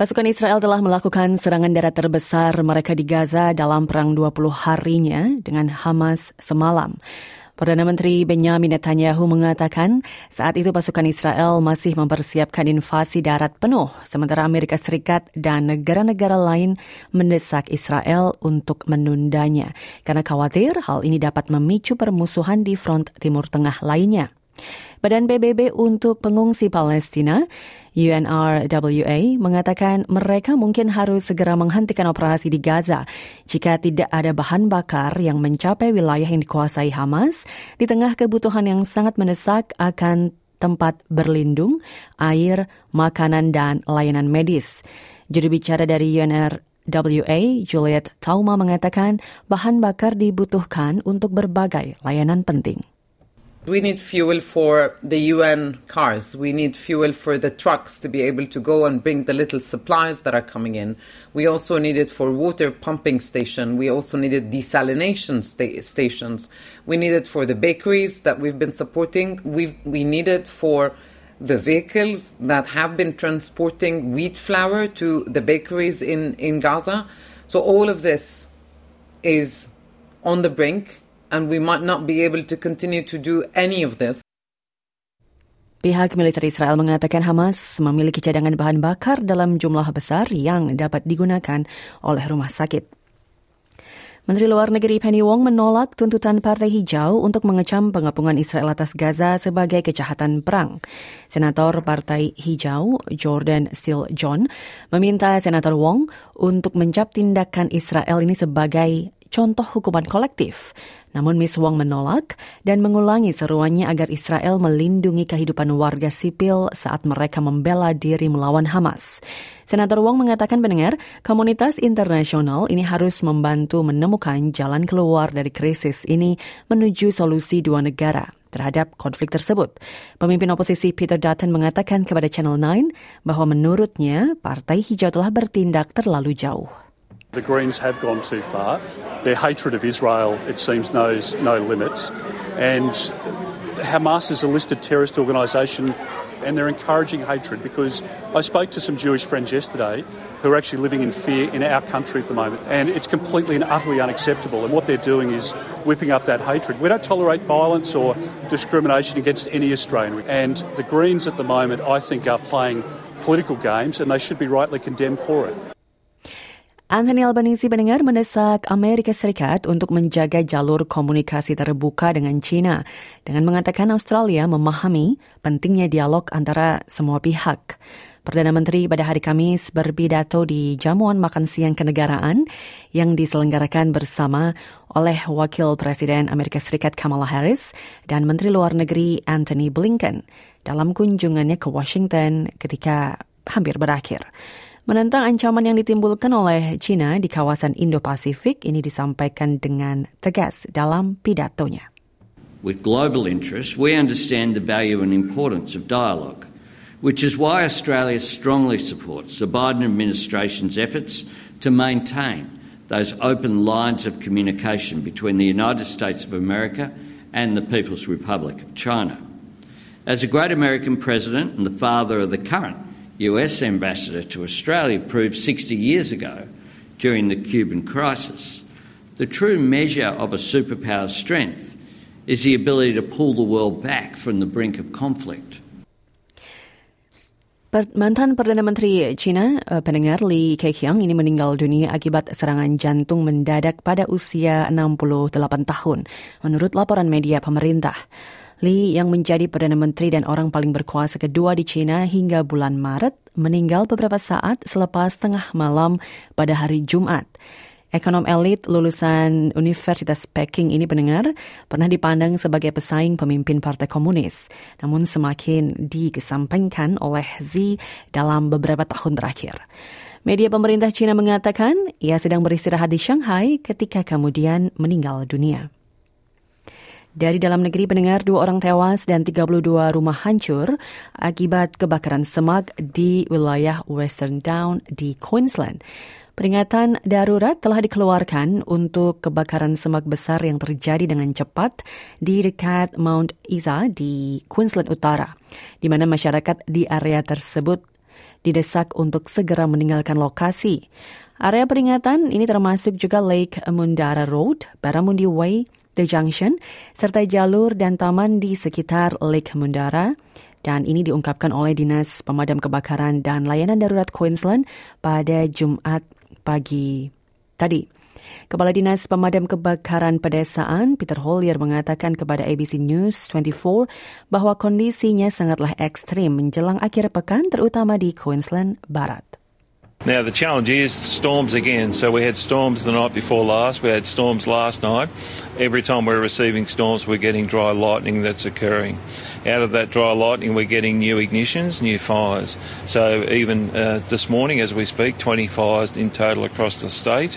Pasukan Israel telah melakukan serangan darat terbesar mereka di Gaza dalam perang 20 harinya dengan Hamas semalam. Perdana Menteri Benjamin Netanyahu mengatakan saat itu pasukan Israel masih mempersiapkan invasi darat penuh, sementara Amerika Serikat dan negara-negara lain mendesak Israel untuk menundanya karena khawatir hal ini dapat memicu permusuhan di front Timur Tengah lainnya. Badan PBB untuk Pengungsi Palestina, UNRWA, mengatakan mereka mungkin harus segera menghentikan operasi di Gaza jika tidak ada bahan bakar yang mencapai wilayah yang dikuasai Hamas di tengah kebutuhan yang sangat mendesak akan tempat berlindung, air, makanan, dan layanan medis. Juru bicara dari UNRWA, Juliet Tauma mengatakan bahan bakar dibutuhkan untuk berbagai layanan penting. We need fuel for the UN cars. We need fuel for the trucks to be able to go and bring the little supplies that are coming in. We also need it for water pumping station. We also needed desalination sta- stations. We need it for the bakeries that we've been supporting. we we need it for the vehicles that have been transporting wheat flour to the bakeries in, in Gaza. So all of this is on the brink and we might not be able to continue to do any of this. Pihak militer Israel mengatakan Hamas memiliki cadangan bahan bakar dalam jumlah besar yang dapat digunakan oleh rumah sakit. Menteri Luar Negeri Penny Wong menolak tuntutan Partai Hijau untuk mengecam pengepungan Israel atas Gaza sebagai kejahatan perang. Senator Partai Hijau Jordan Steele John meminta Senator Wong untuk mencap tindakan Israel ini sebagai contoh hukuman kolektif. Namun Miss Wong menolak dan mengulangi seruannya agar Israel melindungi kehidupan warga sipil saat mereka membela diri melawan Hamas. Senator Wong mengatakan pendengar, komunitas internasional ini harus membantu menemukan jalan keluar dari krisis ini menuju solusi dua negara terhadap konflik tersebut. Pemimpin oposisi Peter Dutton mengatakan kepada Channel 9 bahwa menurutnya Partai Hijau telah bertindak terlalu jauh. The Greens have gone too far. Their hatred of Israel, it seems, knows no limits. And Hamas is a listed terrorist organisation and they're encouraging hatred because I spoke to some Jewish friends yesterday who are actually living in fear in our country at the moment. And it's completely and utterly unacceptable. And what they're doing is whipping up that hatred. We don't tolerate violence or discrimination against any Australian. And the Greens at the moment, I think, are playing political games and they should be rightly condemned for it. Anthony Albanese mendengar mendesak Amerika Serikat untuk menjaga jalur komunikasi terbuka dengan China dengan mengatakan Australia memahami pentingnya dialog antara semua pihak. Perdana Menteri pada hari Kamis berpidato di jamuan makan siang kenegaraan yang diselenggarakan bersama oleh Wakil Presiden Amerika Serikat Kamala Harris dan Menteri Luar Negeri Anthony Blinken dalam kunjungannya ke Washington ketika hampir berakhir. Menentang ancaman yang ditimbulkan oleh China di kawasan Indo-Pasifik ini disampaikan dengan tegas dalam pidatonya. With global interests, we understand the value and importance of dialogue, which is why Australia strongly supports the Biden administration's efforts to maintain those open lines of communication between the United States of America and the People's Republic of China. As a great American president and the father of the current US ambassador to Australia proved 60 years ago during the Cuban crisis. The true measure of a superpower's strength is the ability to pull the world back from the brink of conflict. Mantan Perdana Menteri China, eh, pendengar Li Keqiang ini meninggal dunia akibat serangan jantung mendadak pada usia 68 tahun, menurut laporan media pemerintah. Li yang menjadi Perdana Menteri dan orang paling berkuasa kedua di China hingga bulan Maret meninggal beberapa saat selepas tengah malam pada hari Jumat. Ekonom elit lulusan Universitas Peking ini pendengar pernah dipandang sebagai pesaing pemimpin Partai Komunis, namun semakin dikesampingkan oleh Xi dalam beberapa tahun terakhir. Media pemerintah China mengatakan ia sedang beristirahat di Shanghai ketika kemudian meninggal dunia. Dari dalam negeri pendengar dua orang tewas dan 32 rumah hancur akibat kebakaran semak di wilayah Western Down di Queensland. Peringatan darurat telah dikeluarkan untuk kebakaran semak besar yang terjadi dengan cepat di dekat Mount Isa di Queensland Utara, di mana masyarakat di area tersebut didesak untuk segera meninggalkan lokasi. Area peringatan ini termasuk juga Lake Mundara Road, Baramundi Way, The Junction, serta jalur dan taman di sekitar Lake Mundara. Dan ini diungkapkan oleh Dinas Pemadam Kebakaran dan Layanan Darurat Queensland pada Jumat pagi tadi. Kepala Dinas Pemadam Kebakaran Pedesaan Peter Hollier mengatakan kepada ABC News 24 bahwa kondisinya sangatlah ekstrim menjelang akhir pekan terutama di Queensland Barat. Now, the challenge is storms again. So, we had storms the night before last, we had storms last night. Every time we're receiving storms, we're getting dry lightning that's occurring. Out of that dry lightning, we're getting new ignitions, new fires. So, even uh, this morning, as we speak, 20 fires in total across the state.